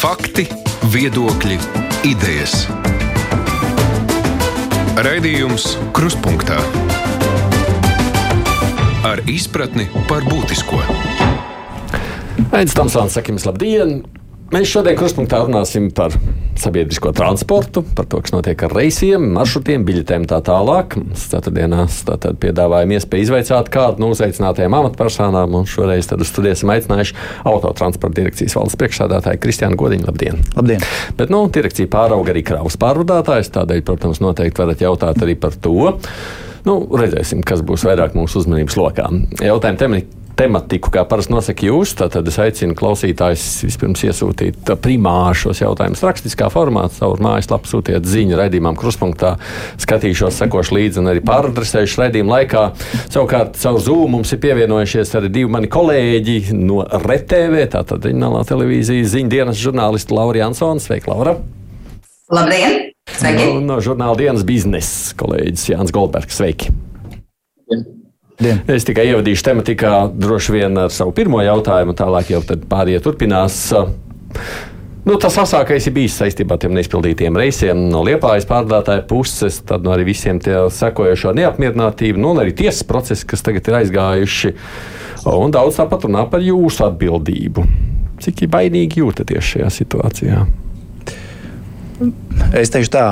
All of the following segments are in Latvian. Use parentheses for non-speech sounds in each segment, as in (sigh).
Fakti, viedokļi, idejas. Raidījums Kruspunkta ar izpratni par būtisko. Aizsmeļamies, Tamsons, sakim, labdien! Mēs šodien krustpunktā runāsim par sabiedrisko transportu, par to, kas notiek ar reisiem, maršrutiem, biļetēm tā tālāk. Ceturtdienās tātad piedāvājam iespēju izveicāt kādu no uzaicinātajām amatpersonām, un šoreiz tad uz studiju esam aicinājuši autotransporta direkcijas valdes priekšsādātāju Kristiānu Godiņu. Labdien! Labdien! Bet, nu, direkcija pārauga arī kravas pārvadātājs, tādēļ, protams, noteikti varat jautāt arī par to. Nu, redzēsim, kas būs vairāk mūsu uzmanības lokā. Jautājumi tematiku, kā parasti nosaka jūs. Tad es aicinu klausītājus vispirms iesūtīt primāri šos jautājumus rakstiskā formā, caur mājaslapu sūtiet ziņu raidījumam, kruspunktā. Skatīšos, sekošu līdzi un arī pāradresēšu raidījumu laikā. Savukārt, caur Zoom mums ir pievienojušies arī divi mani kolēģi no RTV, tātad reģionālā televīzijas ziņu dienas žurnālisti Laura Jansons. Sveika, Laura! Labdien! Sveiki! No, no žurnāla dienas biznesa kolēģis Jānis Goldbergs. Sveiki! Dien. Es tikai ievadīšu tematikā droši vien ar savu pirmo jautājumu, tālāk jau pārējie turpinās. Nu, tas asākais ir bijis saistībā ar tiem neizpildītiem reisiem no Liepājas pārdātāja puses, tad no arī visiem tie sekojošo neapmierinātību, nu, un arī tiesas procesi, kas tagad ir aizgājuši. Un daudz tāpat runā par jūsu atbildību. Cik baidīgi jūtaties šajā situācijā? Es teikšu tā,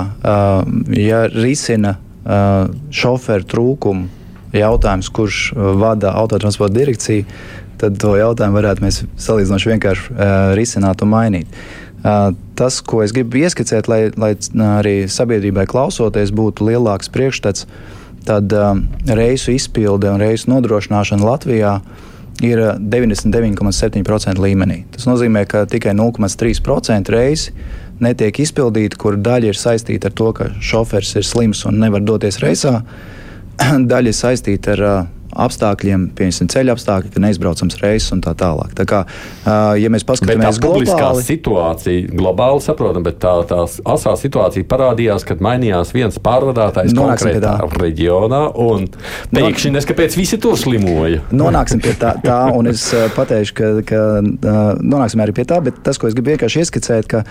ja risina šoferu trūkumu jautājums, kurš vada autotransporta direkciju, tad to jautājumu varētu mēs salīdzinoši vienkārši risināt un mainīt. Tas, ko es gribu ieskicēt, lai, lai arī sabiedrībai klausoties, būtu lielāks priekšstats, tad reisu izpilde un reisu nodrošināšana Latvijā ir 99,7% līmenī. Tas nozīmē, ka tikai 0,3% reisi netiek izpildīti, kur daļa ir saistīta ar to, ka šofers ir slims un nevar doties reisā. (clears throat) Daļa ir saistīta ar uh, apstākļiem, piemēram, ceļa apstākļi, ka neizbraucams reizes un tā tālāk. Tā kā, ja mēs paskatāmies globāli, situācija globāli saprotam, bet tā, tā asā situācija parādījās, kad mainījās viens pārvadātājs konkrētā reģionā, un pēkšņi nes, kāpēc visi tur slimoja. Nonāksim pie tā, tā un es (laughs) pateikšu, ka, ka nonāksim arī pie tā, bet tas, ko es gribu vienkārši ieskicēt, ka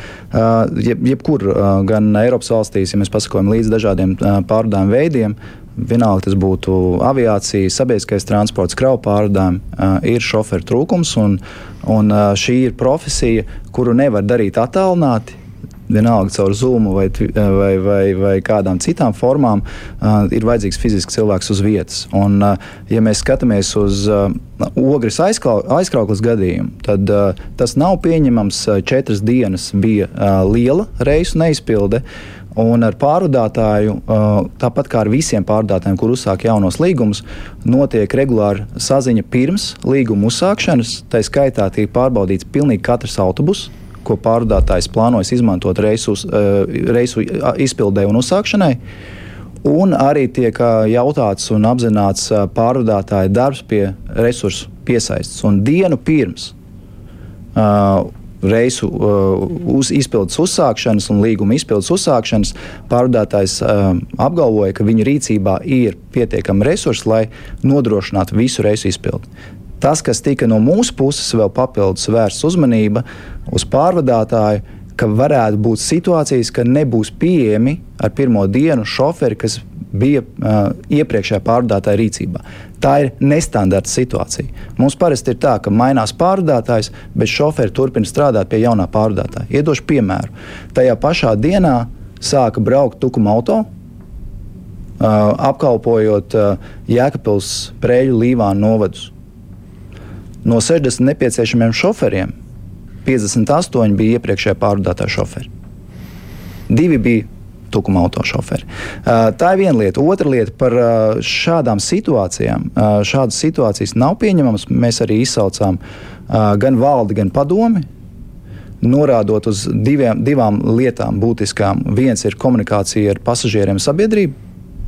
jeb, jebkur gan Eiropas valstīs, ja mēs pasakojam līdz dažādiem pārvadājumu veidiem, vienalga tas būtu aviācija, sabiedriskais transports, kravu pārvadājumi, ir šoferu trūkums. Un, un šī ir profesija, kuru nevar darīt attālināti. Vienalga caur Zoom vai, vai, vai, vai kādām citām formām, uh, ir vajadzīgs fizisks cilvēks uz vietas. Un, uh, ja mēs skatāmies uz uh, ogres aizkrauklas gadījumu, tad uh, tas nav pieņemams. Četras dienas bija uh, liela reisu neizpilde. Uh, Un ar pārvadātāju, tāpat kā ar visiem pārvadātājiem, kur uzsāk jaunos līgumus, notiek regulāra saziņa pirms līguma uzsākšanas. Tā skaitā tiek pārbaudīts pilnīgi katrs autobus, ko pārvadātājs plānojas izmantot reisu, reisu izpildē un uzsākšanai. Un arī tiek jautāts un apzināts pārvadātāja darbs pie resursu piesaistes. Un dienu pirms uh, reisu uh, uz izpildes uzsākšanas un līguma izpildes uzsākšanas pārvadātājs uh, apgalvoja, ka viņa rīcībā ir pietiekami resursi, lai nodrošinātu visu reisu izpildi. Tas, kas tika no mūsu puses vēl papildus vērsts uzmanība uz pārvadātāju, ka varētu būt situācijas, ka nebūs pieejami ar pirmo dienu šoferi, kas bija uh, iepriekšējā pārvadātāja rīcībā. Tā ir nestandarta situācija. Mums parasti ir tā, ka mainās pārvadātājs, bet šoferi turpina strādāt pie jaunā pārvadātāja. Iedošu piemēru. Tajā pašā dienā sāka braukt tukuma auto, uh, apkalpojot uh, Jēkabils prēļu līvānu novadus. No 60 nepieciešamiem šoferiem 58 bija iepriekšējā pārvadātāja šoferi. Divi bija tukuma autošoferi. Uh, tā ir viena lieta. Otra lieta par uh, šādām situācijām. Uh, šādas situācijas nav pieņemamas. Mēs arī izsaucām gan valdi, gan padomi. Norādot uz diviem, divām lietām būtiskām. Viens ir komunikācija ar pasažieriem sabiedrību.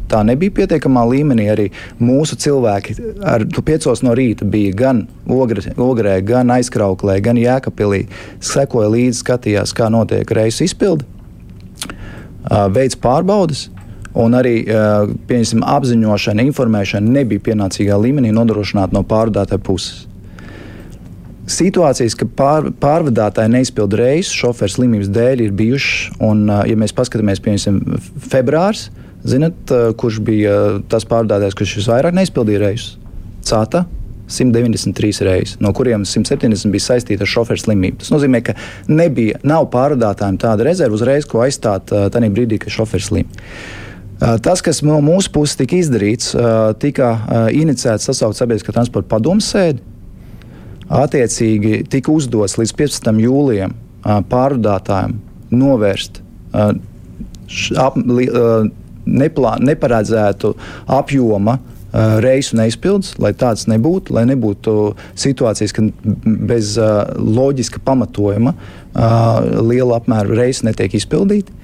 Tā nebija pietiekamā līmenī. Arī mūsu cilvēki ar 5 no rīta bija gan Ogrē, gan Aizkrauklē, gan Jēkabīlī. Sekoja līdzi, skatījās, kā notiek reisu izpildi veids pārbaudas. Un arī apziņošana, informēšana nebija pienācīgā līmenī nodrošināta no pārvadātāja puses. Situācijas, ka pār, pārvadātāji neizpilda reizes, šoferis slimības dēļ ir bijušas. Un, ja mēs paskatāmies, piemēram, februāris, zinat, kurš bija tas pārvadātājs, kurš visvairāk neizpildīja reizes? Cata 193 reizes, no kuriem 170 bija saistīta ar šoferu slimību. Tas nozīmē, ka nebija, nav pārvadātājiem tāda rezerve uzreiz, ko aizstāt tajā brīdī, kad šoferis slim. Tas, kas no mūsu puses tika izdarīts, tika inicēts sasaukt sabiedriskā transporta padomu sēdi Attiecīgi tika uzdots līdz 15. jūlijam pārvadātājiem novērst ap, neplā, neparedzētu apjoma reisu neizpildus, lai tāds nebūtu, lai nebūtu situācijas, ka bez uh, loģiska pamatojuma uh, liela apmēra reisi netiek izpildīti.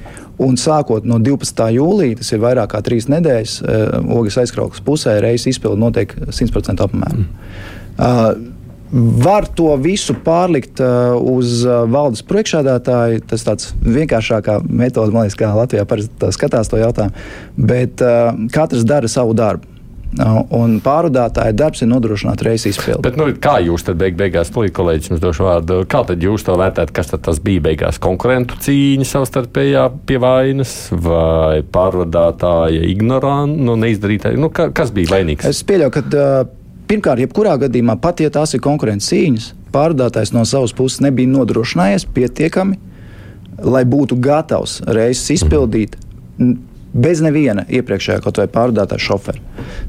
Un sākot no 12. jūlija, tas ir vairāk kā trīs nedēļas, uh, ogas aizkraukas pusē reisa izpilde notiek 100% apmērā. Mm. Var to visu pārlikt uh, uz uh, valdes priekšādātāju. Tas ir tāds vienkāršākā metode, man liekas, kā Latvijā parasti skatās to jautājumu. Bet uh, katrs dara savu darbu. Uh, un pārvadātāja darbs ir nodrošināt reizes izpildi. Bet, nu, kā jūs tad beig beigās, plūīt, kolēģis, jums došu vārdu, kā tad jūs to vērtējat, kas tad tas bija beigās? Konkurentu cīņa savstarpējā pie vainas vai pārvadātāja ignoranta, nu, neizdarītāja? Nu, ka, kas bija vainīgs? Es pieļauju, ka. Uh, Pirmkārt, jebkurā gadījumā, pat ja tās ir konkurences cīņas, pārdotājs no savas puses nebija nodrošinājies pietiekami, lai būtu gatavs reizes izpildīt bez neviena iepriekšējā kaut vai pārdotā šofera.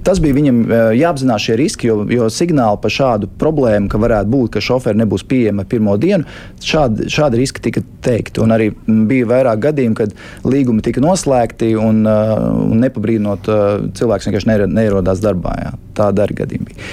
Tas bija viņam eh, jāapzinās šie riski, jo, jo signāli par šādu problēmu, ka varētu būt, ka šoferi nebūs pieejami pirmo dienu, šādi, šādi riski tika teikti. Un arī bija vairāk gadījumi, kad līgumi tika noslēgti un, uh, un nepabrīnot uh, cilvēks vienkārši neierodās darbā. Jā. Tāda arī gadījumi bija.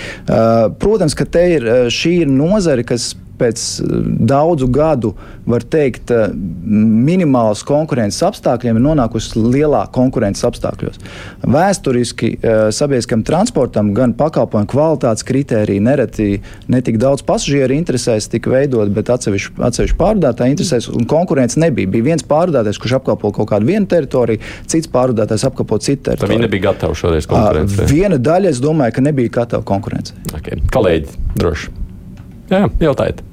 Protams, ka te ir šī ir nozare, kas pēc eh, daudzu gadu, var teikt, eh, minimālas konkurences apstākļiem ir nonākusi lielā konkurences apstākļos. Vēsturiski eh, sabiedriskam transportam gan pakalpojumu kvalitātes kritēriji nereti netik daudz pasažieru interesēs tika veidot, bet atsevišķi, atsevišķi pārvadātāji interesēs un konkurence nebija. Bija viens pārvadātājs, kurš apkalpo kaut kādu vienu teritoriju, cits pārvadātājs apkalpo citu teritoriju. Tad viņi nebija gatavi šoreiz konkurencei. Viena daļa, es domāju, ka nebija gatava konkurencei. Okay. Kolēģi, droši. Jā, jautājiet.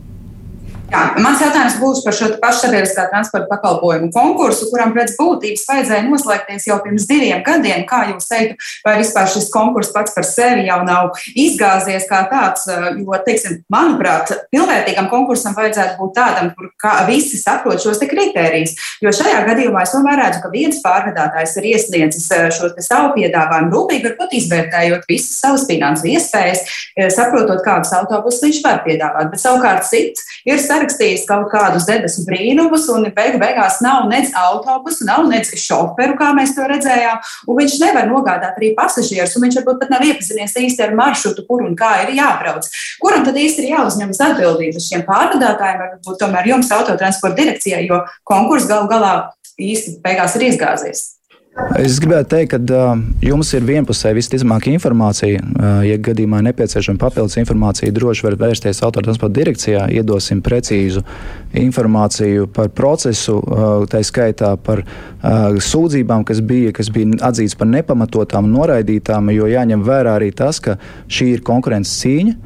Jā, mans jautājums būs par šo pašu sabiedriskā transporta pakalpojumu konkursu, kuram pēc būtības vajadzēja noslēgties jau pirms diviem gadiem. Kā jūs teiktu, vai vispār šis konkurss pats par sevi jau nav izgāzies kā tāds? Jo, teiksim, manuprāt, pilnvērtīgam konkursam vajadzētu būt tādam, kur visi saprot šos kritērijus. Jo šajā gadījumā es tomēr redzu, ka viens pārvadātājs ir iesniedzis šo savu piedāvājumu rūpīgi, varbūt izvērtējot visas savas finansu iespējas, saprotot, kādus autobusus viņš var piedāvāt. Bet savukārt cits ir sarakstījis kaut kādus debesu brīnumus, un beigu beigās nav nec autobusu, nav nec šoferu, kā mēs to redzējām, un viņš nevar nogādāt arī pasažierus, un viņš varbūt pat nav iepazinies īsti ar maršrutu, kur un kā ir jābrauc. Kuram tad īsti ir jāuzņemas atbildības šiem pārvadātājiem, varbūt tomēr jums autotransporta direkcijai, jo konkurss gal galā īsti beigās ir izgāzies? Es gribētu teikt, ka uh, jums ir vienpusēji visticamākā informācija. Uh, ja gadījumā nepieciešama papildus informācija, droši var vērsties autotransporta direkcijā, iedosim precīzu informāciju par procesu, uh, tā skaitā par uh, sūdzībām, kas bija, kas bija atzītas par nepamatotām noraidītām, jo jāņem vērā arī tas, ka šī ir konkurences cīņa,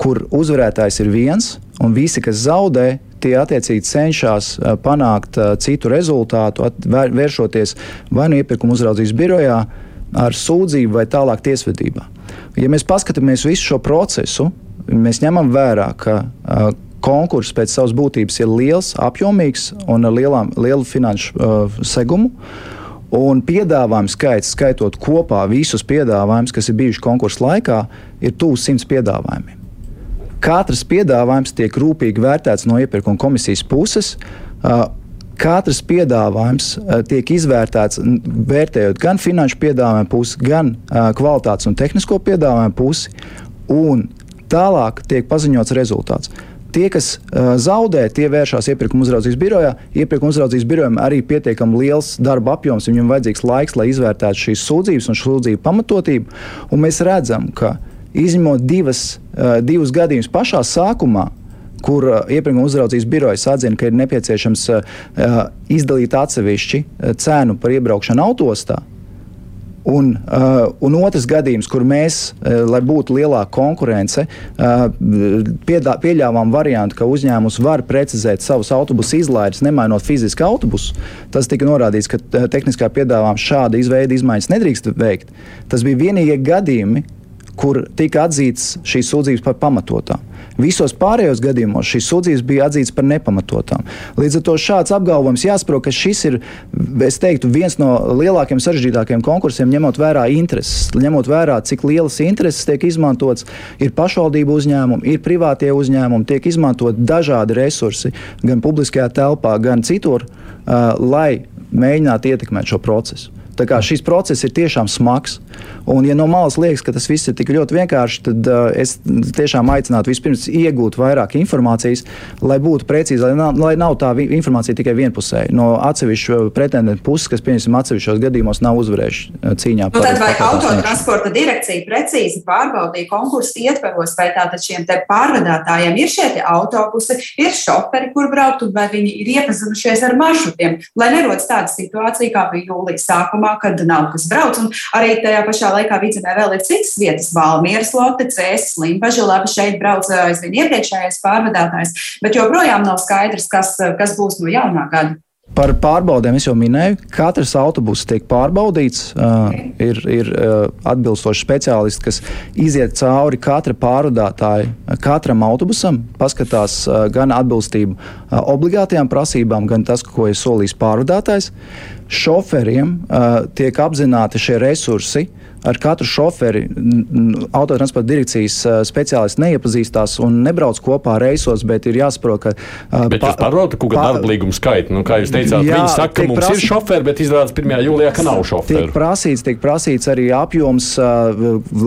kur uzvarētājs ir viens, un visi, kas zaudē, tie attiecīgi cenšas panākt citu rezultātu, vēršoties vai nu iepirkuma uzraudzības birojā ar sūdzību vai tālāk tiesvedībā. Ja mēs paskatāmies visu šo procesu, mēs ņemam vērā, ka konkurss pēc savas būtības ir liels, apjomīgs un ar lielām, lielu finanšu uh, segumu. Un piedāvājumu skaits, skaitot kopā visus piedāvājumus, kas ir bijuši konkursa laikā, ir tuvu simts piedāvājumiem. Katrs piedāvājums tiek rūpīgi vērtēts no iepirkuma komisijas puses. Katrs piedāvājums tiek izvērtēts, vērtējot gan finanšu piedāvājumu pusi, gan kvalitātes un tehnisko piedāvājumu pusi, un tālāk tiek paziņots rezultāts. Tie, kas uh, zaudē, tie vēršas iepirkuma uzraudzības birojā. Iepirkuma uzraudzības birojam arī pietiekami liels darba apjoms, viņam vajadzīgs laiks, lai izvērtētu šīs sūdzības un sūdzību pamatotību. Un mēs redzam, ka izņemot divas, uh, divus gadījumus pašā sākumā, kur uh, iepirkuma uzraudzības birojas atzina, ka ir nepieciešams uh, izdalīt atsevišķi cenu par iebraukšanu autostā. Un, uh, un otrs gadījums, kur mēs, uh, lai būtu lielāka konkurence, uh, piedā, pieļāvām variantu, ka uzņēmums var precizēt savus autobusu izlaides, nemainot fiziski autobusu. Tas tika norādīts, ka uh, tehniskā piedāvājuma šāda izveida izmaiņas nedrīkst veikt. Tas bija vienīgie gadījumi, kur tika atzīts šīs sūdzības par pamatotām. Visos pārējos gadījumos šīs sūdzības bija atzītas par nepamatotām. Līdz ar to šāds apgalvojums jāsaprot, ka šis ir teiktu, viens no lielākiem, sarežģītākiem konkursiem, ņemot vērā intereses, ņemot vērā, cik lielas intereses tiek izmantotas. Ir pašvaldību uzņēmumi, ir privātie uzņēmumi, tiek izmantot dažādi resursi gan publiskajā telpā, gan citur, uh, lai mēģinātu ietekmēt šo procesu. Tā kā šis process ir tiešām smags. Un, ja no malas liekas, ka tas viss ir tik ļoti vienkārši, tad uh, es tiešām aicinātu vispirms iegūt vairāk informācijas, lai būtu precīzi, lai nav, lai nav tā informācija tikai vienpusēja. No atsevišķu pretendentu puses, kas, pieņemsim, atsevišķos gadījumos nav uzvarējuši uh, cīņā. Nu, tad vai autotransporta direkcija precīzi pārbaudīja konkursu ietveros, vai tātad šiem pārvadātājiem ir šie autobusi, ir šoferi, kur braukt, un vai viņi ir iepazinušies ar maršrutiem, lai nerodas tāda situācija, kā bija jūlijas sākumā, kad nav kas brauc. Un arī tajā pašā laikā vidzemē vēl ir citas vietas - Valmieras lote, Cēsis, Limbaža. Labi, šeit brauc aizvien iepriekšējais pārvadātājs, bet joprojām nav skaidrs, kas, kas būs no jaunā gada. Par pārbaudēm es jau minēju. Katrs autobus tiek pārbaudīts. Uh, ir ir uh, atbilstoši speciālisti, kas iziet cauri katra pārvadātāja, katram autobusam, paskatās uh, gan atbilstību uh, obligātajām prasībām, gan tas, ko ir solījis pārvadātājs. Šoferiem uh, tiek apzināti šie resursi. Uh, ar katru šoferi autotransporta direkcijas speciālists neiepazīstās un nebrauc kopā reisos, bet ir jāsaprot, ka. Bet pa, jūs pārvaldat kaut kādu darba līgumu skaitu. Nu, kā jūs teicāt, jā, viņi saka, ka mums prasīt, ir šoferi, bet izrādās 1. jūlijā, ka nav šoferi. Tiek prasīts, tiek prasīts arī apjoms,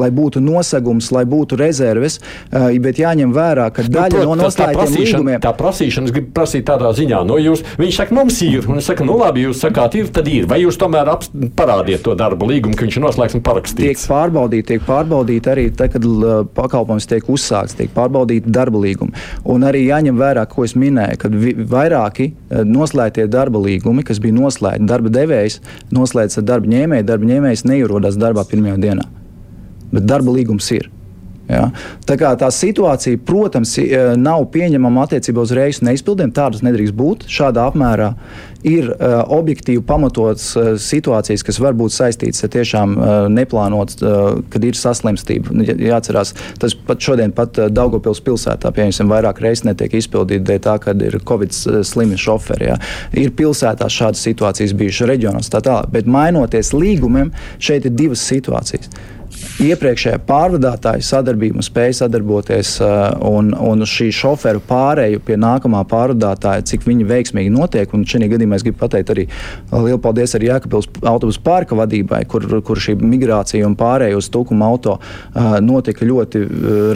lai būtu nosegums, lai būtu rezerves, bet jāņem vērā, ka nu, daļa nu, prot, no noslēgtiem līgumiem. Tā prasīšana, es gribu prasīt tādā ziņā, no jūs, viņš saka, mums ir, un es saku, nu labi, jūs sakāt, ir, tad ir. Vai jūs tomēr parādiet to darba līgumu, ka viņš ir noslēgts un parakstījis? Rakstīts. Tiek pārbaudīti, tiek pārbaudīti arī tad, kad pakalpojums tiek uzsākts, tiek pārbaudīti darba līgumi. Un arī jāņem vērā, ko es minēju, ka vairāki noslēgtie darba līgumi, kas bija noslēgti, darba devējs noslēdz ar darba ņēmēju, darba ņēmējs neierodas darbā pirmajā dienā. Bet darba līgums ir. Ja? Tā, kā, tā situācija, protams, nav pieņemama attiecībā uz reisu neizpildiem. Tādas nedrīkst būt. Šādā apmērā ir uh, objektīvi pamatotas uh, situācijas, kas var būt saistītas ar tiešām uh, neplānotas, uh, kad ir saslimstība. Jāatcerās, tas pat šodien pat uh, Daugopils pilsētā, piemēram, vairāk reizes netiek izpildīti dēļ tā, ka ir Covid slimi šoferi. Ja. Ir pilsētās šādas situācijas bijušas reģionos tā tālāk, bet mainoties līgumiem, šeit ir divas situācijas iepriekšējā pārvadātāja sadarbība spēja sadarboties uh, un, un šī šoferu pārēju pie nākamā pārvadātāja, cik viņi veiksmīgi notiek. Un šajā gadījumā es gribu pateikt arī uh, lielu paldies arī Jēkabils autobusu pārka vadībai, kur, kur šī migrācija un pārēja uz tukuma auto uh, notika ļoti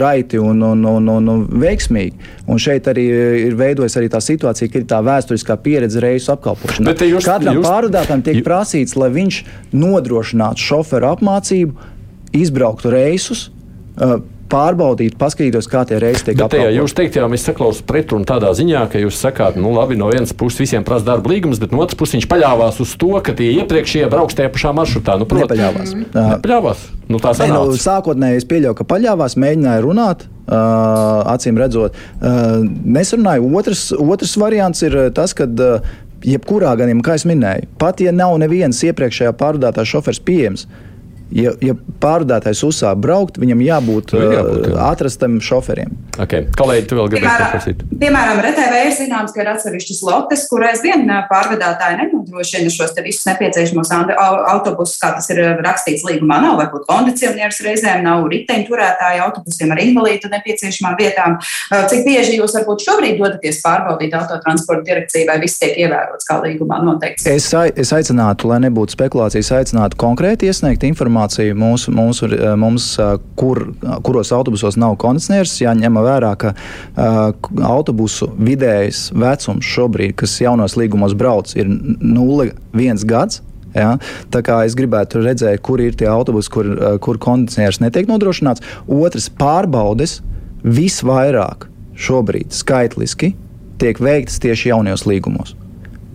raiti un, un, un, un, un veiksmīgi. Un šeit arī ir veidojas arī tā situācija, ka ir tā vēsturiskā pieredze reisu apkalpošanā. Katram jūs... pārvadātājam tiek prasīts, lai viņš nodrošinātu šoferu apmācību izbrauktu reisus. Uh, pārbaudīt, paskatīties, kā tie reizes tiek apgādāti. Jūs teikt, jā, mēs saklausām pretrunu tādā ziņā, ka jūs sakāt, nu labi, no vienas puses visiem prasa darba līgums, bet no otras puses viņš paļāvās uz to, ka tie iepriekšējie brauks tajā pašā maršrutā. Nu, prot, nepaļāvās. Mm. Nepaļāvās. Nu, tā ne, nu, sākotnēji es pieļauju, ka paļāvās, mēģināja runāt. Uh, acīm redzot, uh, nesarunāju. Otrs, otrs variants ir tas, ka uh, jebkurā gadījumā, kā jau minēju, pat ja nav neviens iepriekšējā pārvadātā šofers pieejams, uh, ja, ja pārvadātājs uzsāk braukt, viņam jābūt, nu, jābūt jā. atrastam šoferiem. Okay. Kolēģi, tu vēl gribēji paprasīt? Piemēram, RTV ir zināms, ka ir atsevišķas lotes, kur aizvien pārvadātāji nenodrošina šos visus nepieciešamos autobusus, kā tas ir rakstīts līgumā. Nav varbūt kondicionieris reizēm, nav riteņu turētāji autobusiem ar invalīdu nepieciešamām vietām. Cik bieži jūs varbūt šobrīd dodaties pārbaudīt autotransporta direkciju, vai viss tiek ievērots kā līgumā noteikts? Es, es aicinātu, lai nebūtu spekulācijas, aicinātu konkrēti iesniegt informāciju informāciju mūsu, mūsu, eh, mums, eh, kur, kuros autobusos nav kondicionieris. Jāņem vērā, ka uh, autobusu vidējais vecums šobrīd, kas jaunos līgumos brauc, ir 0,1 gads. Ja? Tā kā es gribētu redzēt, kur ir tie autobusi, kur, kur kondicionieris netiek nodrošināts. Otrs pārbaudes visvairāk šobrīd skaitliski tiek veiktas tieši jaunajos līgumos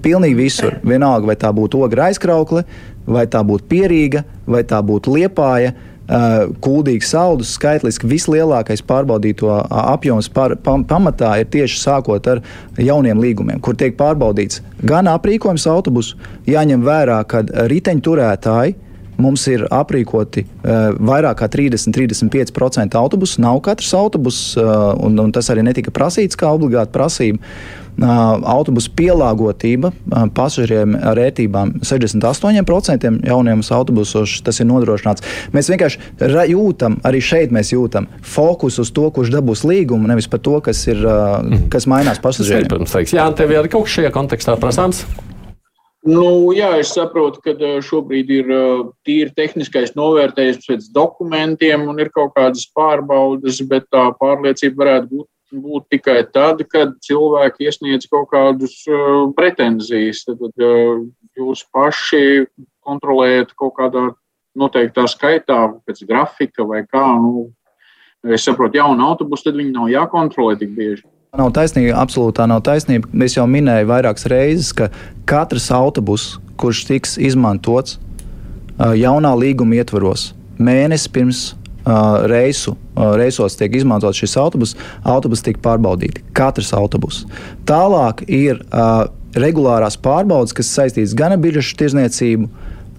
Pilnīgi visur. Vienalga, vai tā būtu ogra aizkraukle, vai tā būtu pierīga, vai tā būtu liepāja. Kūdīgs saldus, skaitliski vislielākais pārbaudīto apjoms par, pam, pamatā ir tieši sākot ar jauniem līgumiem, kur tiek pārbaudīts gan aprīkojums autobusu, jāņem vērā, ka riteņturētāji Mums ir aprīkoti uh, vairāk kā 30-35% autobusu. Nav katrs autobus, uh, un, un tas arī netika prasīts kā obligāta prasība. Uh, autobusu pielāgotība pasažieriem ar ērtībām 68% jaunajos autobusos tas ir nodrošināts. Mēs vienkārši jūtam, arī šeit mēs jūtam fokusu uz to, kurš dabūs līgumu, nevis par to, kas, ir, uh, kas mainās pasažieriem. Protams, Jā, tev ir kaut kas šajā kontekstā prasāms. Nu, jā, es saprotu, ka šobrīd ir tīri tehniskais novērtējums pēc dokumentiem un ir kaut kādas pārbaudas, bet tā pārliecība varētu būt, būt tikai tad, kad cilvēki iesniedz kaut kādus eh, pretenzijas. Tad, tad jūs paši kontrolējat kaut kādā noteiktā skaitā, pēc grafika vai kā. Nu, es saprotu, jaunu autobusu, tad viņi nav jākontrolē tik bieži. Nav taisnība, absolūtā nav taisnība. Es jau minēju vairākas reizes, ka katrs autobus, kurš tiks izmantots jaunā līguma ietvaros, mēnesi pirms reisu, reisos tiek izmantots šis autobus, autobus tiek pārbaudīti. Katrs autobus. Tālāk ir regulārās pārbaudes, kas saistītas gan ar biržu tirzniecību,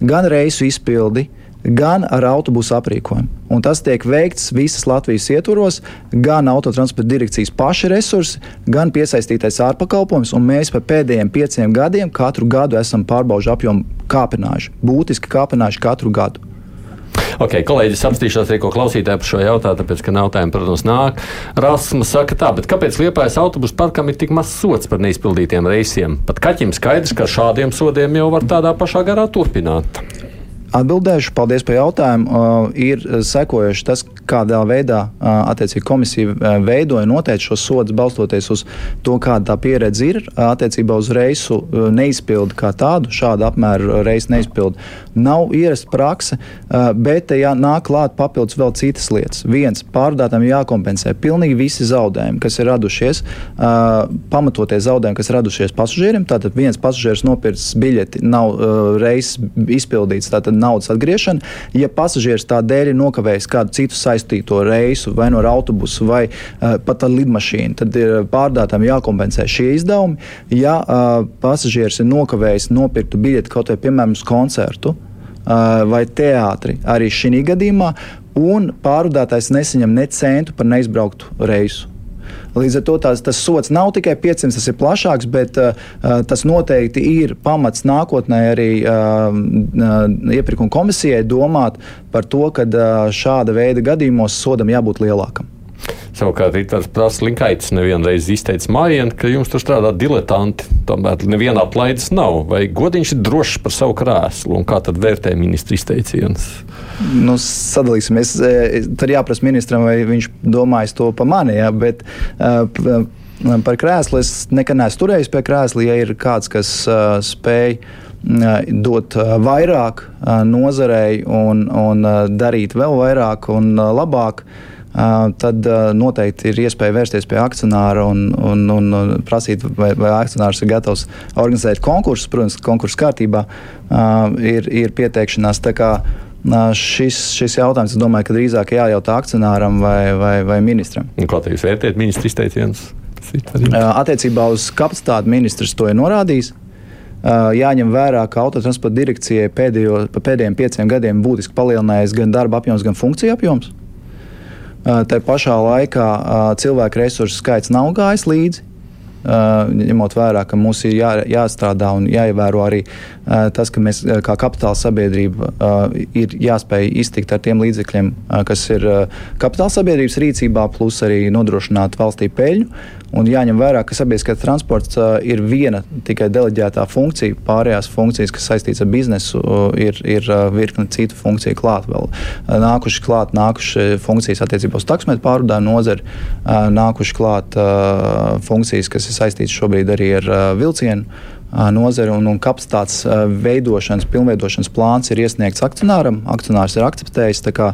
gan reisu izpildi, gan ar autobusu aprīkojumu. Un tas tiek veikts visas Latvijas ietvaros, gan autotransporta direkcijas paša resursi, gan piesaistītais ārpakalpojums. Mēs pa pēdējiem pieciem gadiem katru gadu esam pārbaužu apjomu kāpinājuši, būtiski kāpinājuši katru gadu. Ok, kolēģis apstīšos arī, ko klausītāji par šo jautājumu, tāpēc, ka jautājumi, protams, nāk. Rasmus saka tā, bet kāpēc Liepājas autobusu parkam ir tik mazs sots par neizpildītiem reisiem? Pat kaķim skaidrs, ka šādiem sodiem jau var tādā pašā garā turpināt. Atbildēšu, paldies par jautājumu. Uh, ir sekojuši tas, kādā veidā uh, komisija veidoja noteikti šos sodus, balstoties uz to, kāda tā pieredze ir attiecībā uz reisu neizpildu kā tādu, šādu apmēru reisu neizpildu. Nav ierasta prakse, bet ja nāk klāt papildus vēl citas lietas. Viens, pārvadātājiem jākompensē pilnīgi visi zaudējumi, kas ir radušies, uh, pamatotie zaudējumi, kas radušies pasažierim. Tātad viens pasažieris nopircis biļeti, nav reizes izpildīts. Tātad naudas atgriešana. Ja pasažieris tādēļ ir nokavējis kādu citu saistīto reisu, vai no autobusu, vai uh, pat ar lidmašīnu, tad ir pārdātājiem jākompensē šie izdevumi. Ja uh, pasažieris ir nokavējis nopirktu biļeti kaut vai piemēram uz koncertu uh, vai teātri, arī šī gadījumā, un pārvadātājs nesaņem ne centu par neizbrauktu reisu. Līdz ar to tās, tas sots nav tikai 500, tas ir plašāks, bet uh, uh, tas noteikti ir pamats nākotnē arī uh, uh, iepirkuma komisijai domāt par to, ka uh, šāda veida gadījumos sodam jābūt lielākam. Savukārt Rītvars prasa Linkaits nevienreiz izteicis mājienu, ka jums tur strādā diletanti. Tomēr neviena aplaides nav. Vai godiņš ir drošs par savu krēslu? Un kā tad vērtē ministra izteicienus? Nu, sadalīsimies. E, tad jāprasa ministram, vai viņš domājis to pa mani. Ja, bet, uh, Par krēslu es nekad neesmu turējis pie krēsla. Ja ir kāds, kas uh, spēj uh, dot uh, vairāk uh, nozarei un, un uh, darīt vēl vairāk un uh, labāk, uh, tad noteikti ir iespēja vērsties pie akcionāra un, un, un prasīt, vai, vai akcionārs ir gatavs organizēt konkursus. Protams, konkursu kārtībā ir, ir pieteikšanās. Šis, šis jautājums, es domāju, ka drīzāk jājautā akcionāram vai, vai, vai ministram. Kā jūs vērtējat ministra izteicienus? Attiecībā uz kapacitāti ministrs to ir norādījis. Jāņem vērā, ka autotransporta direkcijai pēdējo, pēdējiem pieciem gadiem būtiski palielinājies gan darba apjoms, gan funkciju apjoms. Tā pašā laikā cilvēku resursu skaits nav gājis līdzi. Ņemot vērā, ka mums ir jā, jāstrādā un jāievēro arī tas, ka mēs kā kapitāla sabiedrība ir jāspēj iztikt ar tiem līdzekļiem, kas ir kapitāla sabiedrības rīcībā, plus arī nodrošināt valstī peļņu. Un jāņem vērā, ka sabiedriskais transports uh, ir viena tikai deleģētā funkcija. Pārējās funkcijas, kas saistītas ar biznesu, uh, ir, ir uh, virkne citu funkciju klāt. Vēl uh, nākuši klāt, nākuši funkcijas attiecībā uz taksometru pārvadājumu nozari, uh, nākuši klāt uh, funkcijas, kas ir saistītas šobrīd arī ar uh, vilcienu nozare un, un kapacitātes veidošanas, pilnveidošanas plāns ir iesniegts akcionāram. Akcionārs ir akceptējis. Kā,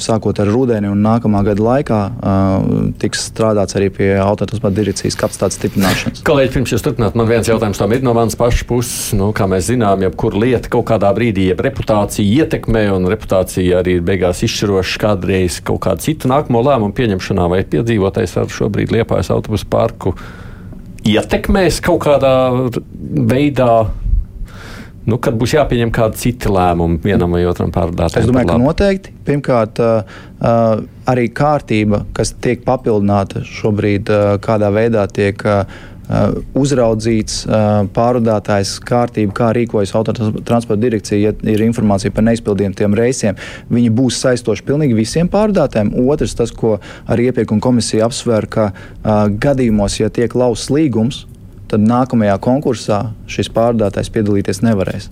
sākot ar rudeni un nākamā gada laikā tiks strādāts arī pie autotransporta direkcijas kapacitātes stiprināšanas. Kolēģi, pirms jūs turpināt, man viens jautājums tam ir no manas pašas puses. Nu, kā mēs zinām, jebkura lieta kaut kādā brīdī jeb reputācija ietekmē, un reputācija arī ir beigās izšķiroša kādreiz kaut kādu citu nākamo lēmumu pieņemšanā vai piedzīvotais ar šobrīd Liepājas autobusu parku ietekmēs kaut kādā veidā nu, kad būs jāpieņem kādi citi lēmumi vienam vai otram pārdotājam? Es domāju, ka noteikti. Pirmkārt, arī kārtība, kas tiek papildināta šobrīd, kādā veidā tiek Uh, uzraudzīts uh, pārvadātājs kārtība, kā rīkojas autotransporta direkcija, ja ir informācija par neizpildītiem reisiem. Viņi būs saistoši pilnīgi visiem pārvadātājiem. Otrs, tas, ko arī iepirkuma komisija apsver, ka uh, gadījumos, ja tiek lausts līgums, tad nākamajā konkursā šis pārvadātājs piedalīties nevarēs.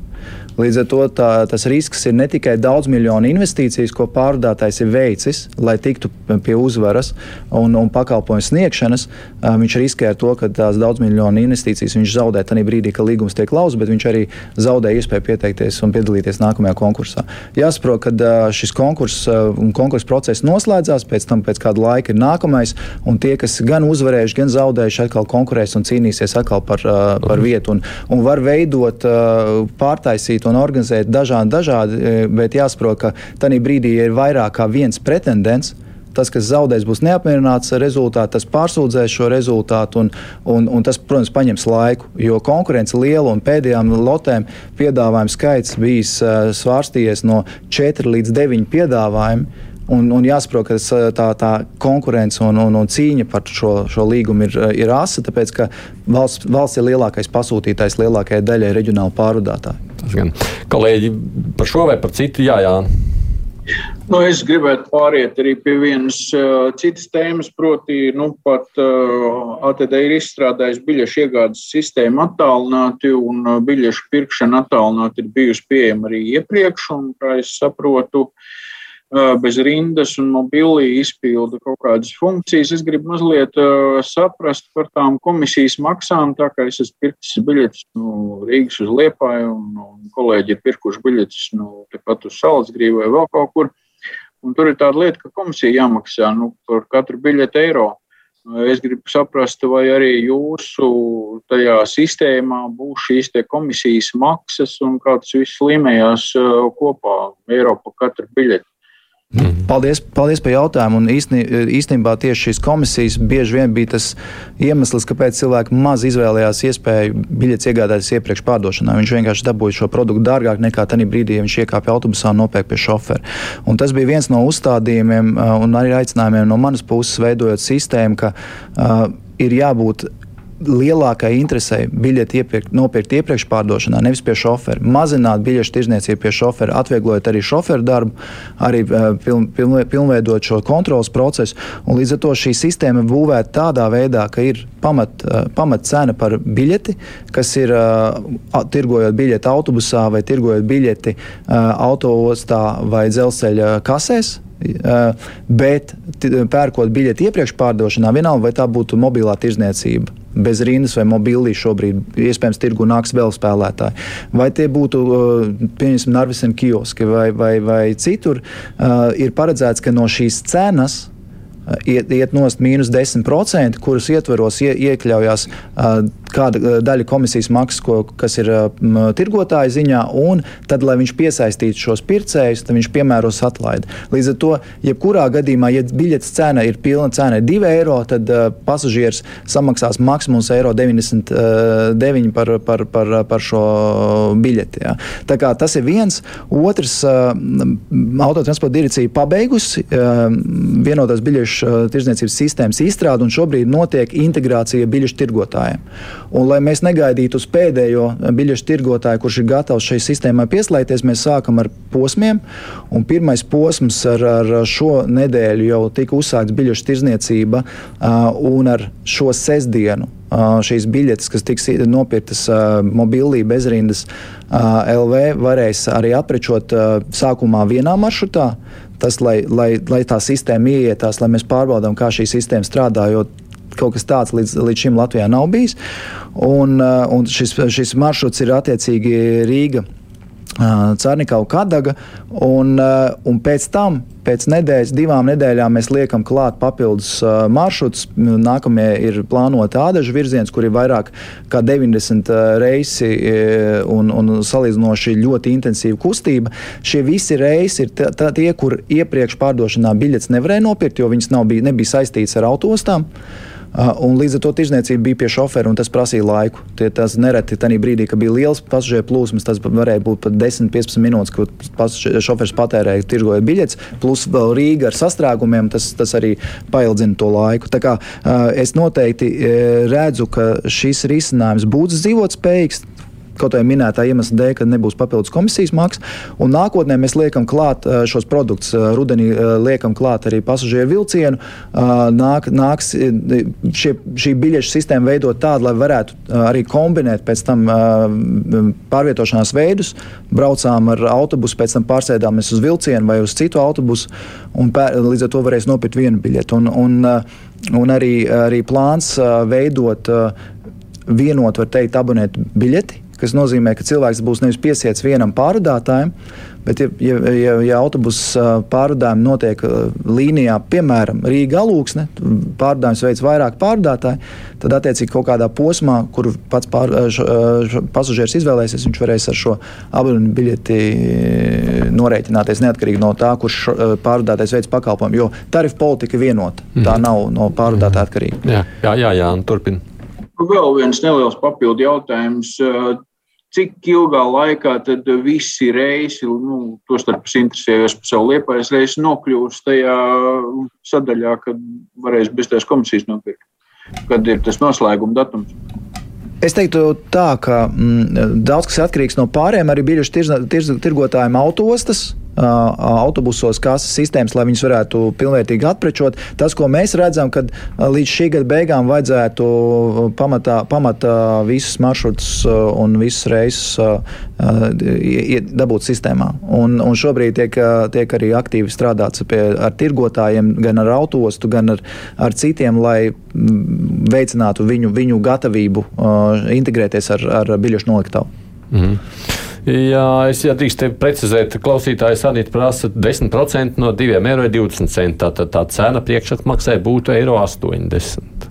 Līdz ar to tā, tas risks ir ne tikai daudz miljonu investīcijas, ko pārvadātājs ir veicis, lai tiktu pie uzvaras un, un pakalpojumu sniegšanas. Viņš riskē ar to, ka tās daudz miljonu investīcijas viņš zaudē tajā brīdī, kad līgums tiek lauzts, bet viņš arī zaudē iespēju pieteikties un piedalīties nākamajā konkursā. Jāsaprot, ka šis konkurss un konkurss process noslēdzās, pēc tam pēc kāda laika ir nākamais, un tie, kas gan uzvarējuši, gan zaudējuši, atkal konkurēs un cīnīsies atkal par, par vietu. Un, un var veidot, pārtaisīt un organizēt dažādi, dažādi e, bet jāsaprot, ka tajā brīdī ir vairāk kā viens pretendents. Tas, kas zaudēs, būs neapmierināts ar rezultātu, tas pārsūdzēs šo rezultātu, un, un, un tas, protams, paņems laiku. Jo konkurence liela, un pēdējām lotēm piedāvājumu skaits bijis uh, svārstījies no 4 līdz 9 piedāvājumiem. Un, un jāsaprot, ka tā, tā konkurence un, un, un cīņa par šo, šo līgumu ir, ir asa, tāpēc ka valsts, valsts ir lielākais pasūtītājs lielākajai daļai reģionālu pārvadātāju. Tas gan kolēģi par šo vai par citu, jā, jā. Nu, es gribētu pāriet arī pie vienas uh, citas tēmas, proti, nu, pat uh, ATD ir izstrādājis biļešu iegādes sistēmu attālināti, un uh, biļešu pirkšana attālināti ir bijusi pieejama arī iepriekš, un, kā es saprotu, uh, bez rindas un mobili izpilda kaut kādas funkcijas. Es gribu mazliet uh, saprast par tām komisijas maksām, tā kā es esmu pircis biļetes no Rīgas uz Liepāju un, un kolēģi ir pirkuši biļetes no tepat uz Salzgrīvu vai vēl kaut kur. Un tur ir tāda lieta, ka komisija jāmaksā nu, par katru biļeti eiro. Es gribu saprast, vai arī jūsu tajā sistēmā būs šīs komisijas maksas un kā tas viss līmējās kopā eiro par katru biļeti. Mm. Paldies, paldies par jautājumu. Un īstenī, īstenībā tieši šīs komisijas bieži vien bija tas iemesls, kāpēc cilvēki maz izvēlējās iespēju biļetes iegādāties iepriekš pārdošanā. Viņš vienkārši dabūja šo produktu dārgāk nekā tajā brīdī, ja viņš iekāpa autobusā un nopērk pie šofera. Un tas bija viens no uzstādījumiem un arī aicinājumiem no manas puses, veidojot sistēmu, ka uh, ir jābūt lielākai interesei biļeti iepirkt, nopirkt iepriekš pārdošanā, nevis pie šofera. Mazināt biļešu tirzniecību pie šofera, atvieglojot arī šoferu darbu, arī eh, piln, piln, pilnveidot šo kontrolas procesu. Līdz ar to šī sistēma būvēta tādā veidā, ka ir pamat, eh, pamat cena par biļeti, kas ir uh, tirgojot biļeti autobusā vai tirgojot biļeti autoostā vai dzelzceļa kasēs. Bet pērkot biļeti iepriekš pārdošanā, vienalga vai tā būtu mobilā tirzniecība, bez rindas vai mobilī šobrīd iespējams tirgu nāks vēl spēlētāji. Vai tie būtu, pieņemsim, Narvisam kioski vai, vai, vai citur, ir paredzēts, ka no šīs cenas iet, iet nost mīnus 10%, kuras ietveros ie, iekļaujās kāda daļa komisijas maksas, ko, kas ir tirgotāja ziņā, un tad, lai viņš piesaistītu šos pircējus, tad viņš piemēros atlaidi. Līdz ar to, jebkurā gadījumā, ja biļetes cena ir pilna cena 2 eiro, tad uh, pasažieris samaksās maksimums eiro 99 par, par, par, par šo biļeti. Ja. Tā kā tas ir viens. Otrs, uh, autotransporta direkcija pabeigusi uh, vienotās biļešu tirdzniecības sistēmas izstrādi, un šobrīd notiek integrācija biļešu tirgotājiem. Un, lai mēs negaidītu uz pēdējo biļešu tirgotāju, kurš ir gatavs šai sistēmai pieslēgties, mēs sākam ar posmiem. Pirmais posms ar, ar šo nedēļu jau tika uzsākts biļešu tirdzniecība, uh, un ar šo sestdienu šīs biļetes, kas tiks nopirktas mobilī bezrindas LV, varēs arī aprečot sākumā vienā maršrutā. Tas, lai, lai, lai tā sistēma ieietās, lai mēs pārbaudām, kā šī sistēma strādā. Jo kaut kas tāds līdz, līdz šim Latvijā nav bijis. Un, un šis, šis maršruts ir attiecīgi Rīga. Cārnikau Kadaga, un, un pēc tam, pēc nedēļas, divām nedēļām mēs liekam klāt papildus maršrutus. Nākamie ir plānoti ādažu virziens, kur ir vairāk kā 90 reisi un, un salīdzinoši ļoti intensīva kustība. Šie visi reisi ir tie, kur iepriekš pārdošanā biļetes nevarēja nopirkt, jo viņas nav, bija, nebija saistītas ar autostām. Un līdz ar to tirzniecība bija pie šofera, un tas prasīja laiku. Tie, tas nereti tajā brīdī, kad bija liels pasažieru plūsmas, tas varēja būt pat 10, 15 minūtes, kad šofers patērēja, tirgoja biļetes, plus vēl Rīga ar sastrēgumiem, tas, tas arī paildzina to laiku. Tā kā, es noteikti redzu, ka šis risinājums būs dzīvotspējīgs kaut vai minētā iemesla dēļ, ka nebūs papildus komisijas maksas. Un nākotnē mēs liekam klāt šos produktus. Rudenī liekam klāt arī pasažieru vilcienu. Nāk, nāks šie, šī biļešu sistēma veidot tādu, lai varētu arī kombinēt pēc tam pārvietošanās veidus. Braucām ar autobusu, pēc tam pārsēdāmies uz vilcienu vai uz citu autobusu, pēr, līdz ar to varēs nopirkt vienu biļeti. Un, un, un arī, arī plāns veidot vienot, var teikt, abonētu biļeti kas nozīmē, ka cilvēks būs nevis piesiets vienam pārvadātājam, bet, ja, ja, ja, ja autobusu pārvadājumi notiek līnijā, piemēram, Rīga alūksne, pārvadājums veids vairāk pārvadātāji, tad attiecīgi kaut kādā posmā, kur pats pār, š, pasažieris izvēlēsies, viņš varēs ar šo abonu biļeti norēķināties neatkarīgi no tā, kurš pārvadātais veids pakalpojumu, jo tarifu politika ir vienota. Mm. Tā nav no pārvadātāja atkarīga. Jā, jā, jā, jā turpiniet. Vēl viens neliels papildu jautājums cik ilgā laikā tad visi reisi, nu, tostarp es interesējos par savu liepais reisi, nokļūs tajā sadaļā, kad varēs bez tās komisijas nopirkt? Kad ir tas noslēguma datums? Es teiktu, tā, ka mm, daudz kas atkarīgs no pārējiem, arī bijuši tirgotājiem autostas, autobusos kases sistēmas, lai viņus varētu pilnvērtīgi atprečot. Tas, ko mēs redzam, kad līdz šī gada beigām vajadzētu pamatā, pamatā visus maršrutus un visus reisus dabūt sistēmā. Un, un šobrīd tiek, tiek arī aktīvi strādāts pie, ar tirgotājiem, gan ar autostu, gan ar, ar citiem, lai veicinātu viņu, viņu gatavību integrēties ar, ar biļešu noliktavu. Mm -hmm. Jā, es ja drīkstu precizēt, klausītājs arī prasa 10% no 2,20 eiro. Tātad tā cena priekšapmaksai būtu eiro 80.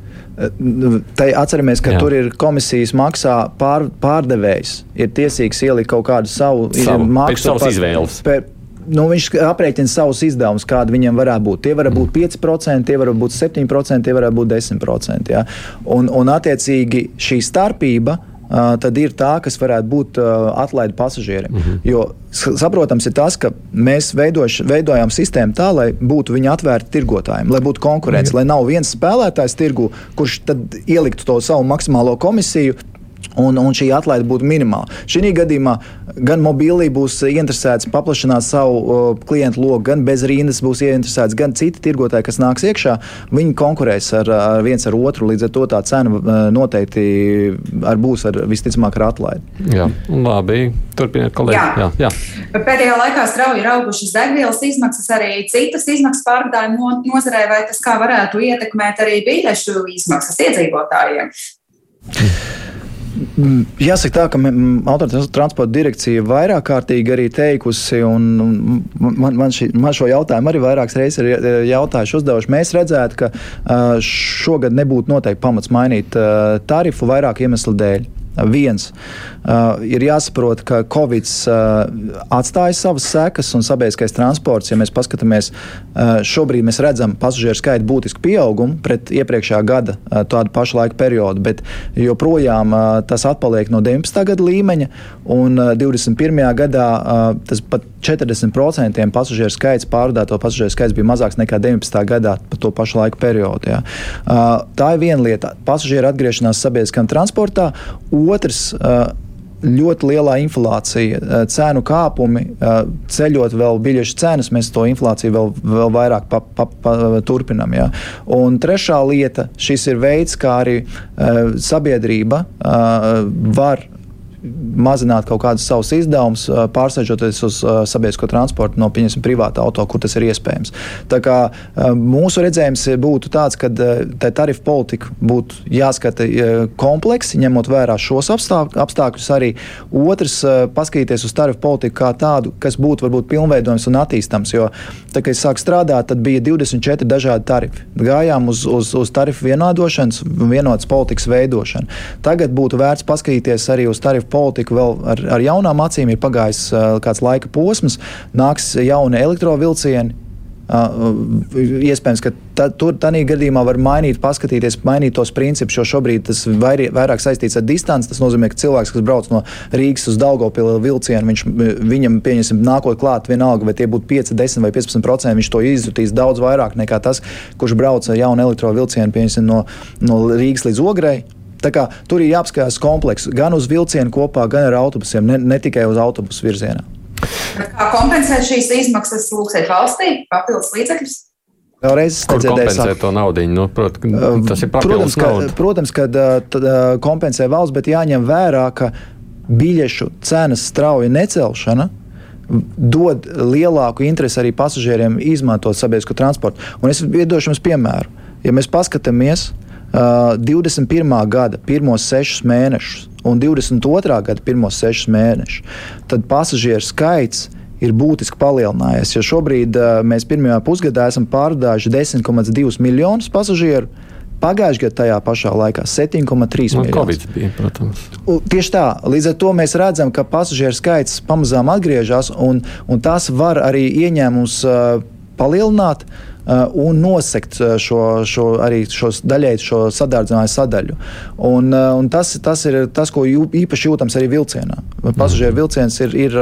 Tai atceramies, ka Jā. tur ir komisijas maksā pār, pārdevējs. Ir tiesīgs ielikt kaut kādu savu, savu maksu. Savas izvēles. Pēc, nu, viņš aprēķina savus izdevumus, kādi viņam varētu būt. Tie var būt 5%, tie var būt 7%, tie var būt 10%. Ja? Un, un attiecīgi šī starpība tad ir tā, kas varētu būt atlaide pasažieriem. Mm -hmm. Jo saprotams ir tas, ka mēs veidoš, veidojam sistēmu tā, lai būtu viņa atvērta tirgotājiem, lai būtu konkurence, mm -hmm. lai nav viens spēlētājs tirgu, kurš tad ieliktu to savu maksimālo komisiju un, un šī atlaide būtu minimāla. Šī gadījumā gan mobīlī būs interesēts paplašināt savu uh, klientu loku, gan bez rindas būs ieinteresēts, gan citi tirgotāji, kas nāks iekšā. Viņi konkurēs ar, ar viens ar otru, līdz ar to tā cena noteikti ar būs ar, visticamāk ar atlaidi. Jā, labi. Turpiniet, kolēģi. Jā. Jā, jā. Pēdējā laikā strauji ir augušas degvielas izmaksas, arī citas izmaksas pārvadājumu nozarē, vai tas kā varētu ietekmēt arī biļešu izmaksas iedzīvotājiem? Mm, jāsaka tā, ka autotransporta direkcija vairāk kārtīgi arī teikusi, un man, man, šī, man šo jautājumu arī vairākas reizes ir e, jautājuši, uzdevuši. Mēs redzētu, ka šogad nebūtu noteikti pamats mainīt tarifu vairāk iemeslu dēļ. Viens uh, ir jāsaprot, ka Covid uh, atstāja savas sekas un sabiedriskais transports. Ja mēs paskatāmies, uh, šobrīd mēs redzam pasažieru skaitu būtisku pieaugumu pret iepriekšējā gada uh, tādu pašu laiku periodu, bet joprojām uh, tas atpaliek no 19. gada līmeņa, un uh, 21. gadā uh, tas pat 40% pasažieru skaits, pārvadāto pasažieru skaits bija mazāks nekā 19. gadā pa to pašu laiku periodu. Ja. Uh, tā ir viena lieta - pasažieru atgriešanās sabiedriskam transportā. Otrs, ļoti lielā inflācija, cenu kāpumi, ceļot vēl biļešu cenas, mēs to inflāciju vēl, vēl vairāk pa, pa, pa, turpinām. Ja. Un trešā lieta, šis ir veids, kā arī sabiedrība var mazināt kaut kādus savus izdevumus, pārsēžoties uz sabiedrisko transportu no privāta auto, kur tas ir iespējams. Tā kā mūsu redzējums būtu tāds, ka tā tarifu politika būtu jāskata kompleksi, ņemot vērā šos apstākļus arī. Otrs, paskatīties uz tarifu politiku kā tādu, kas būtu varbūt pilnveidojams un attīstams. Jo, tā, kad es sāku strādāt, tad bija 24 dažādi tarifi. Gājām uz, uz, uz tarifu vienādošanas, vienotas politikas veidošanu. Tagad būtu vērts paskatīties arī uz tarifu politiku vēl ar, ar jaunām acīm. Ir pagājis uh, kāds laika posms, nāks jauni elektrovilcieni. Uh, iespējams, ka ta, tur tādā gadījumā var mainīt, paskatīties, mainīt tos principus, jo šobrīd tas vairāk, vairāk saistīts ar distanci. Tas nozīmē, ka cilvēks, kas brauc no Rīgas uz Daugopilu vilcienu, viņš, viņam, pieņemsim, nākot klāt vienalga, vai tie būtu 5, 10 vai 15%, viņš to izjutīs daudz vairāk nekā tas, kurš brauc ar jaunu elektrovilcienu, pieņemsim, no, no Rīgas līdz Ogrei. Tā kā, tur ir jāapskatās komplekss gan uz vilcienu kopā, gan ar autobusiem, ne, ne tikai uz autobusu virzienā. Kā kompensēt šīs izmaksas lūksiet valstī, papildus līdzekļus? Vēlreiz kompensēt to naudu. Nu, prot, tas ir protams, ka, nauda. protams, ka tad, kompensē valsts, bet jāņem vērā, ka biļešu cenas strauja necelšana dod lielāku interesi arī pasažieriem izmantot sabiedrisko transportu. Un es iedošu jums piemēru. Ja mēs paskatāmies uh, 21. gada pirmos sešus mēnešus un 22. gada pirmos sešus mēnešus, tad pasažieru skaits ir būtiski palielinājies. Jo šobrīd uh, mēs pirmajā pusgadā esam pārdājuši 10,2 miljonus pasažieru. Pagājušajā gadā tajā pašā laikā 7,3 miljonus. Bija, protams. Tieši tā, līdz ar to mēs redzam, ka pasažieru skaits pamazām atgriežas, un, un tas var arī ieņēmums uh, palielināt. Uh, Uh, un nosegt uh, šo, šo arī šo daļai šo sadārdzinājumu sadaļu. Un, uh, un tas, tas ir tas, ko jū, īpaši jūtams arī vilcienā. Pasažieru mhm. vilciens ir, ir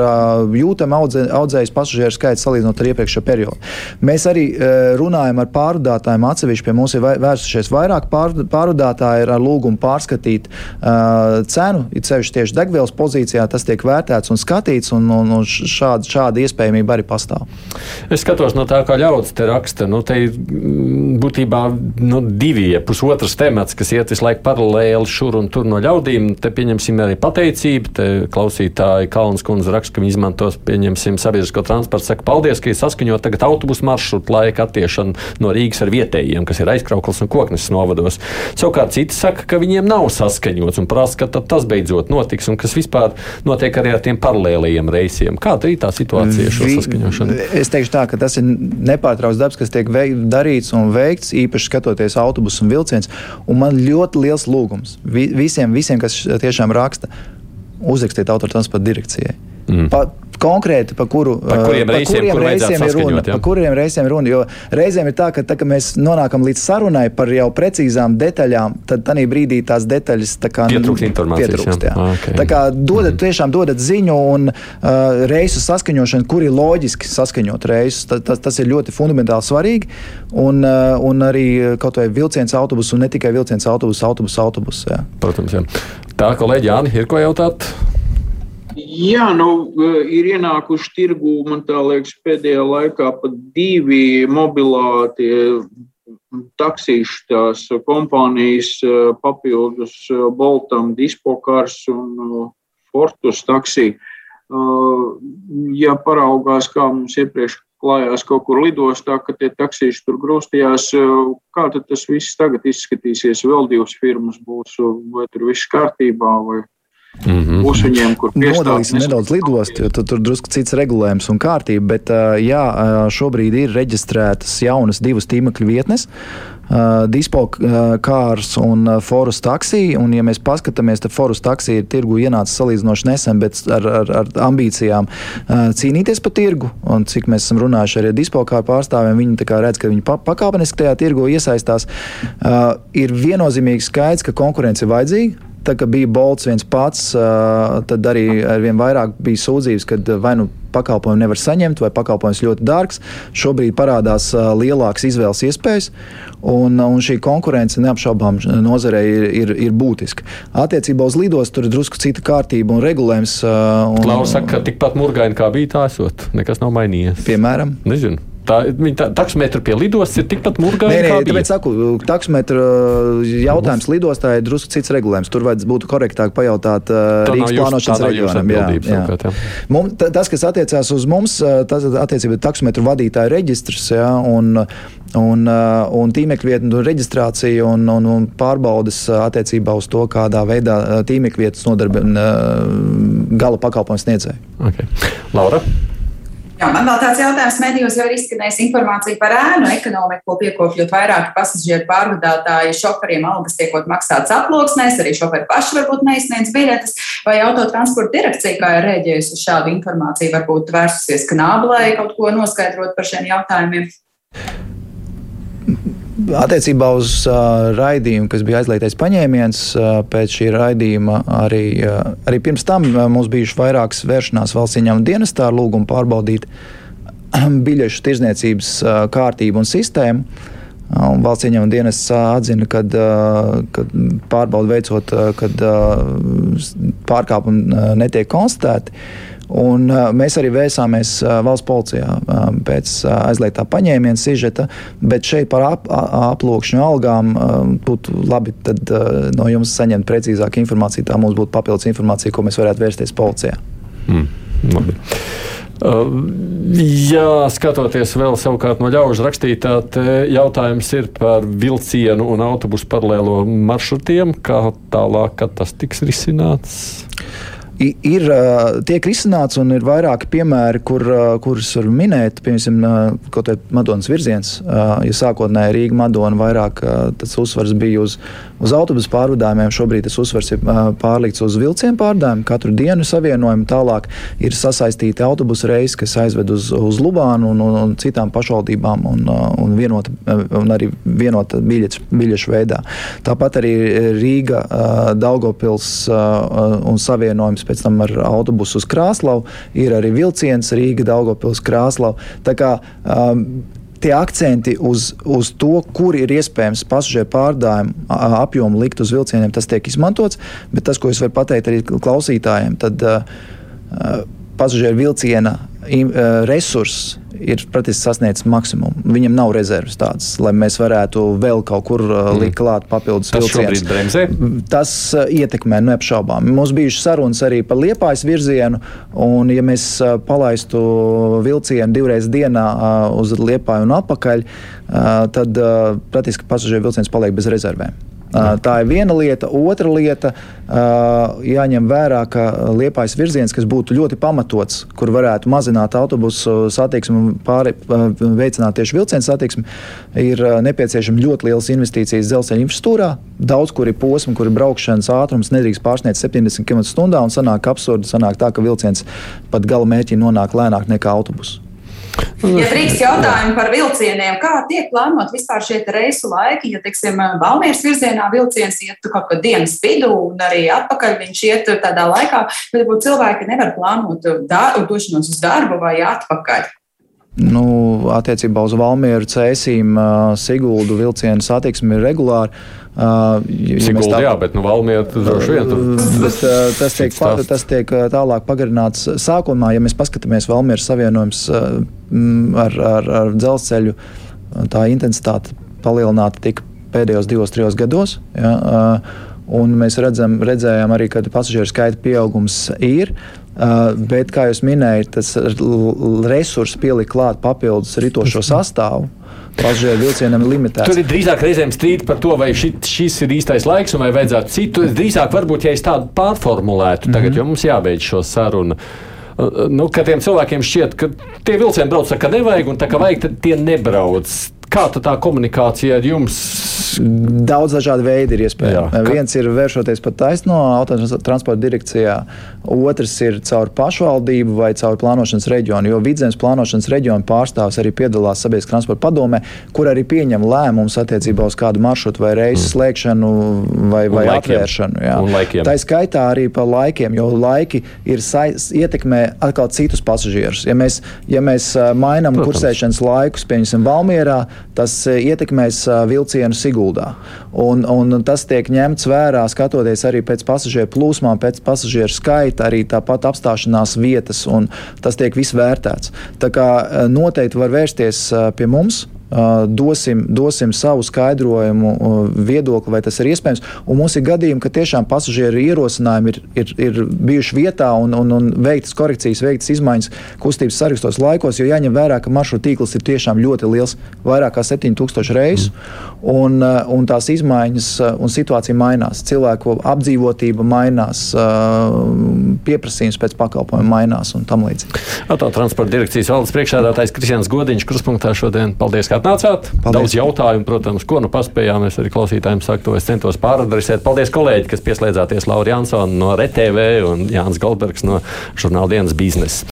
jūtami audzē, audzējis pasažieru skaits salīdzinot ar iepriekšējo periodu. Mēs arī runājam ar pārvadātājiem atsevišķi. Pie mums ir vērsušies vairāk pārvadātāji ar lūgumu pārskatīt uh, cenu, it sevišķi tieši degvielas pozīcijā. Tas tiek vērtēts un skatīts, un, un, un šāda, šāda iespējamība arī pastāv. Es skatos no tā, kā ļaudis te raksta. Nu, te ir mm, būtībā nu, divi, ja pusotrs temats, kas iet visu laiku paralēli šur un tur no ļaudīm. Te pieņemsim arī pateicību. Te klausītāji Kalns kundze raksta, ka viņi izmantos, pieņemsim, sabiedrisko transportu. Saka, paldies, ka ir saskaņot tagad autobusu maršrutu laika attiešanu no Rīgas ar vietējiem, kas ir aizkrauklis un koknes novados. Savukārt citi saka, ka viņiem nav saskaņots un prasa, ka tas beidzot notiks un kas vispār notiek arī ar tiem paralēlījiem reisiem. Kāda ir tā situācija šo saskaņošanu? Es teikšu tā, ka tas ir nepārtraukts darbs, kas tiek darīts un veikts, īpaši skatoties autobusu un vilcienus. Un man ļoti liels lūgums visiem, visiem kas tiešām raksta, uzrakstiet autotransporta direkcijai. Mm. Pa, konkrēti, pa, kuru, par kuriem reisiem, pa kuriem kur reisiem ir runa. Ja? Par kuriem reisiem ir runa. Jo reizēm ir tā, ka, tā, ka mēs nonākam līdz sarunai par jau precīzām detaļām, tad tajā brīdī tās detaļas kā, pietrūkst. Pietrūkst, jā. Jā. Okay. Tā kā dodat, mm. tiešām dodat ziņu un uh, reisu saskaņošanu, kur ir loģiski saskaņot reisus. Tas, tas, tas ir ļoti fundamentāli svarīgi. Un, uh, un arī kaut vai vilciens autobusu, un ne tikai vilciens autobusu, autobusu, autobusu. Jā. Protams, jā. Tā, kolēģi Jāni, ir ko jautāt? Jā, nu, ir ienākuši tirgū, man tā liekas, pēdējā laikā pat divi mobilā tie taksīšu tās kompānijas papildus Boltam, Dispokars un Fortus taksī. Ja paraugās, kā mums iepriekš klājās kaut kur lidostā, ka tie taksīši tur grūstījās, kā tad tas viss tagad izskatīsies? Vēl divas firmas būs, vai tur viss kārtībā, vai Mm -hmm. Būs viņiem, kur piedalīsim nedaudz lidostu, jo tur drusku cits regulējums un kārtība. Bet jā, šobrīd ir reģistrētas jaunas divas tīmekļa vietnes. Uh, Dispokārs un uh, Forus taksija. Un, ja mēs paskatāmies, tad Forus taksija ir tirgu ienācis salīdzinoši nesen, bet ar, ar, ar ambīcijām uh, cīnīties par tirgu. Un, cik mēs esam runājuši ar Dispokāru pārstāvjiem, viņi redz, ka viņi pa, pakāpeniski tajā tirgu iesaistās. Uh, ir viennozīmīgi skaidrs, ka konkurence ir vajadzīga. Tā kā bija Bolts viens pats, tad arī ar vien vairāk bija sūdzības, ka vai nu pakalpojumu nevar saņemt, vai pakalpojums ļoti dārgs. Šobrīd parādās lielākas izvēles iespējas, un, un šī konkurence neapšaubām nozarei ir, ir, ir būtiska. Attiecībā uz lidostu tur ir drusku cita kārtība un regulējums. Un, Klaus saka, ka tikpat murgaini kā bija tā esot, nekas nav mainījies. Piemēram? Nezinu. Tā, tā, taksometri pie lidostas ir tikpat murgāji. Nē, nē, tāpēc saku, taksometru jautājums lidostā ir drusku cits regulējums. Tur vajadzētu būt korektāk pajautāt uh, Rīgas plānošanas reģionam. Jā, jā. Savukārt, jā. Mums, tas, kas attiecās uz mums, tas attiecībā ir taksometru vadītāju reģistrs. Jā, un, un, un tīmekļa vietu reģistrācija un, un, un pārbaudas attiecībā uz to, kādā veidā tīmekļa vietas nodarbina gala pakalpojumu sniedzēju. Okay. Laura? Jā, man vēl tāds jautājums, medijos jau ir izskanējis informācija par ēnu ekonomiku, ko piekopjot vairāki pasažieru pārvadātāji. Šoferiem algas tiekot maksātas aploksnēs, arī šoferi paši varbūt neizsniedz biļetes. Vai autotransporta direkcija, kā ir rēģējusi uz šādu informāciju, varbūt vērsusies knāblē kaut ko noskaidrot par šiem jautājumiem? Attiecībā uz uh, raidījumu, kas bija aizliegtais paņēmiens, uh, pēc šī raidījuma arī, uh, arī pirms tam uh, mums bijušas vairākas vēršanās valsts ieņēmuma dienestā ar lūgumu pārbaudīt (clears throat) biļešu tirzniecības uh, kārtību un sistēmu. Uh, un valsts ieņēmuma dienests uh, atzina, ka pārbaudu veicot, kad pārkāpumi netiek konstatēti. Un, uh, mēs arī vērsāmies uh, valsts policijā uh, pēc uh, aizliegtā paņēmiena sižeta, bet šeit par ap, aploksņu algām uh, būtu labi tad, uh, no jums saņemt precīzāku informāciju. Tā mums būtu papildus informācija, ko mēs varētu vērsties policijā. Mm, labi. Uh, jā, skatoties vēl savukārt no ļaužu rakstītā, jautājums ir par vilcienu un autobusu paralēlo maršrutiem. Kā tālāk, tas tiks risināts? Ir, tiek risināts, un ir vairāki piemēri, kur, kurus var minēt. Piemēram, kaut kādā Madonas virziens, ja sākotnēji Rīga Madona vairāk tas uzsvars bija uz, uz autobusu pārvadājumiem, šobrīd tas uzsvars ir pārlikts uz vilcienu pārvadājumu, katru dienu savienojumu. Tālāk ir sasaistīti autobusu reisi, kas aizved uz, uz Lubānu un, un, un citām pašvaldībām, un, un, vienota, un arī vienota biļets, biļešu veidā. Tāpat arī Rīga, Daugopils un savienojums pēc tam ar autobusu uz Krāslavu, ir arī vilciens Rīga, Daugopils, Krāslavu. Tā kā um, tie akcenti uz, uz to, kur ir iespējams pasažieru pārdājumu apjomu likt uz vilcieniem, tas tiek izmantots. Bet tas, ko es varu pateikt arī klausītājiem, tad uh, uh pasažieru vilciena uh, resurss ir praktiski sasniedzis maksimumu. Viņam nav rezerves tādas, lai mēs varētu vēl kaut kur uh, mm. likt klāt papildus vilcienus. Tas uh, ietekmē neapšaubām. Mums bija sarunas arī par liepājas virzienu, un ja mēs uh, palaistu vilcienu divreiz dienā uz liepāju un atpakaļ, tad praktiski pasažieru vilciens paliek bez rezervēm. Tā ir viena lieta. Otra lieta - jāņem vērā, ka liepais virziens, kas būtu ļoti pamatots, kur varētu mazināt autobusu satiksmi un pāri, veicināt tieši vilcienu satiksmi, ir nepieciešama ļoti liels investīcijas dzelzceļa infrastruktūrā. Daudz, kur ir posmi, kur ir braukšanas ātrums nedrīkst pārsniegt 70 km/h, un sanāk absurdi, sanāk tā, ka vilciens pat gala mērķī nonāk lēnāk nekā autobuss. Ja drīkst jautājumu par vilcieniem, kā tiek plānot vispār šie reisu laiki, ja, teiksim, Valmieras virzienā vilciens iet kaut kad dienas vidū un arī atpakaļ viņš iet tādā laikā, bet varbūt cilvēki nevar plānot došanos uz darbu vai atpakaļ. Nu, attiecībā uz Valmieru cēsīm, Siguldu vilcienu satiksmi ir regulāri. Uh, ja Sigulda, tā, jā, bet nu, Valmiera droši vien bet, uh, tas, tiek, pa, tas tiek tālāk pagarināts. Sākumā, ja mēs paskatāmies Valmieras savienojums uh, ar, ar, ar dzelzceļu, tā intensitāte palielināta tika pēdējos divos, trijos gados. Ja, uh, un mēs redzam, redzējām arī, ka pasažieru skaita pieaugums ir. Uh, bet, kā jau minēju, tas resurss pielikt klāt papildus ritošo sastāvu pasažieru vilcienam ir limitēts. Tur ir drīzāk reizēm strīdi par to, vai ši, šis ir īstais laiks, vai vajadzētu citu. Drīzāk, varbūt, ja es tādu pārformulētu, tagad, mm -hmm. jo mums jābeidz šo sarunu. Nu, ka tiem cilvēkiem šķiet, ka tie vilcieni brauc, ka nevajag, un tā kā vajag, tad tie nebrauc. Kā tā komunikācija ar jums? Daudz dažādu veidu ir iespējams. Ka... Viens ir vēršoties pat taisno autotransporta direkcijā, otrs ir caur pašvaldību vai caur plānošanas reģionu. Jo vidzemes plānošanas reģiona pārstāvs arī piedalās sabiedriskā transporta padomē, kur arī pieņem lēmumus attiecībā uz kādu maršrutu vai reisu mm. slēgšanu vai, vai atvēršanu. Tā skaitā arī par laikiem, jo laiki ir ietekmē atkal citus pasažierus. Ja mēs, ja mēs mainām kursēšanas laikus, piemēram, Valmierā, tas ietekmēs vilcienu Siguldā. Un, un tas tiek ņemts vērā, skatoties arī pēc pasažieru plūsmām, pēc pasažieru skaita, arī tāpat apstāšanās vietas, un tas tiek viss vērtēts. Tā kā noteikti var vērsties pie mums dosim, dosim savu skaidrojumu, viedokli, vai tas ir iespējams. Un mums ir gadījumi, ka tiešām pasažieru ierosinājumi ir, ir, ir bijuši vietā un, un, un veiktas korekcijas, veiktas izmaiņas kustības sarakstos laikos, jo jāņem vērā, ka maršrutu tīkls ir tiešām ļoti liels, vairāk kā 7000 reisu, un, un tās izmaiņas un situācija mainās. Cilvēku apdzīvotība mainās, pieprasījums pēc pakalpojuma mainās un tam līdzīgi. Autotransporta direkcijas valdes priekšsēdētājs Kristians Godiņš, kruspunktā šodien. Paldies! Ka atnācāt. Paldies. Daudz jautājumu, protams, ko nu paspējām. Es arī klausītājiem saku, to es centos pāradresēt. Paldies, kolēģi, kas pieslēdzāties Laura Jansona no RTV un Jānis Goldbergs no žurnāla dienas biznesa.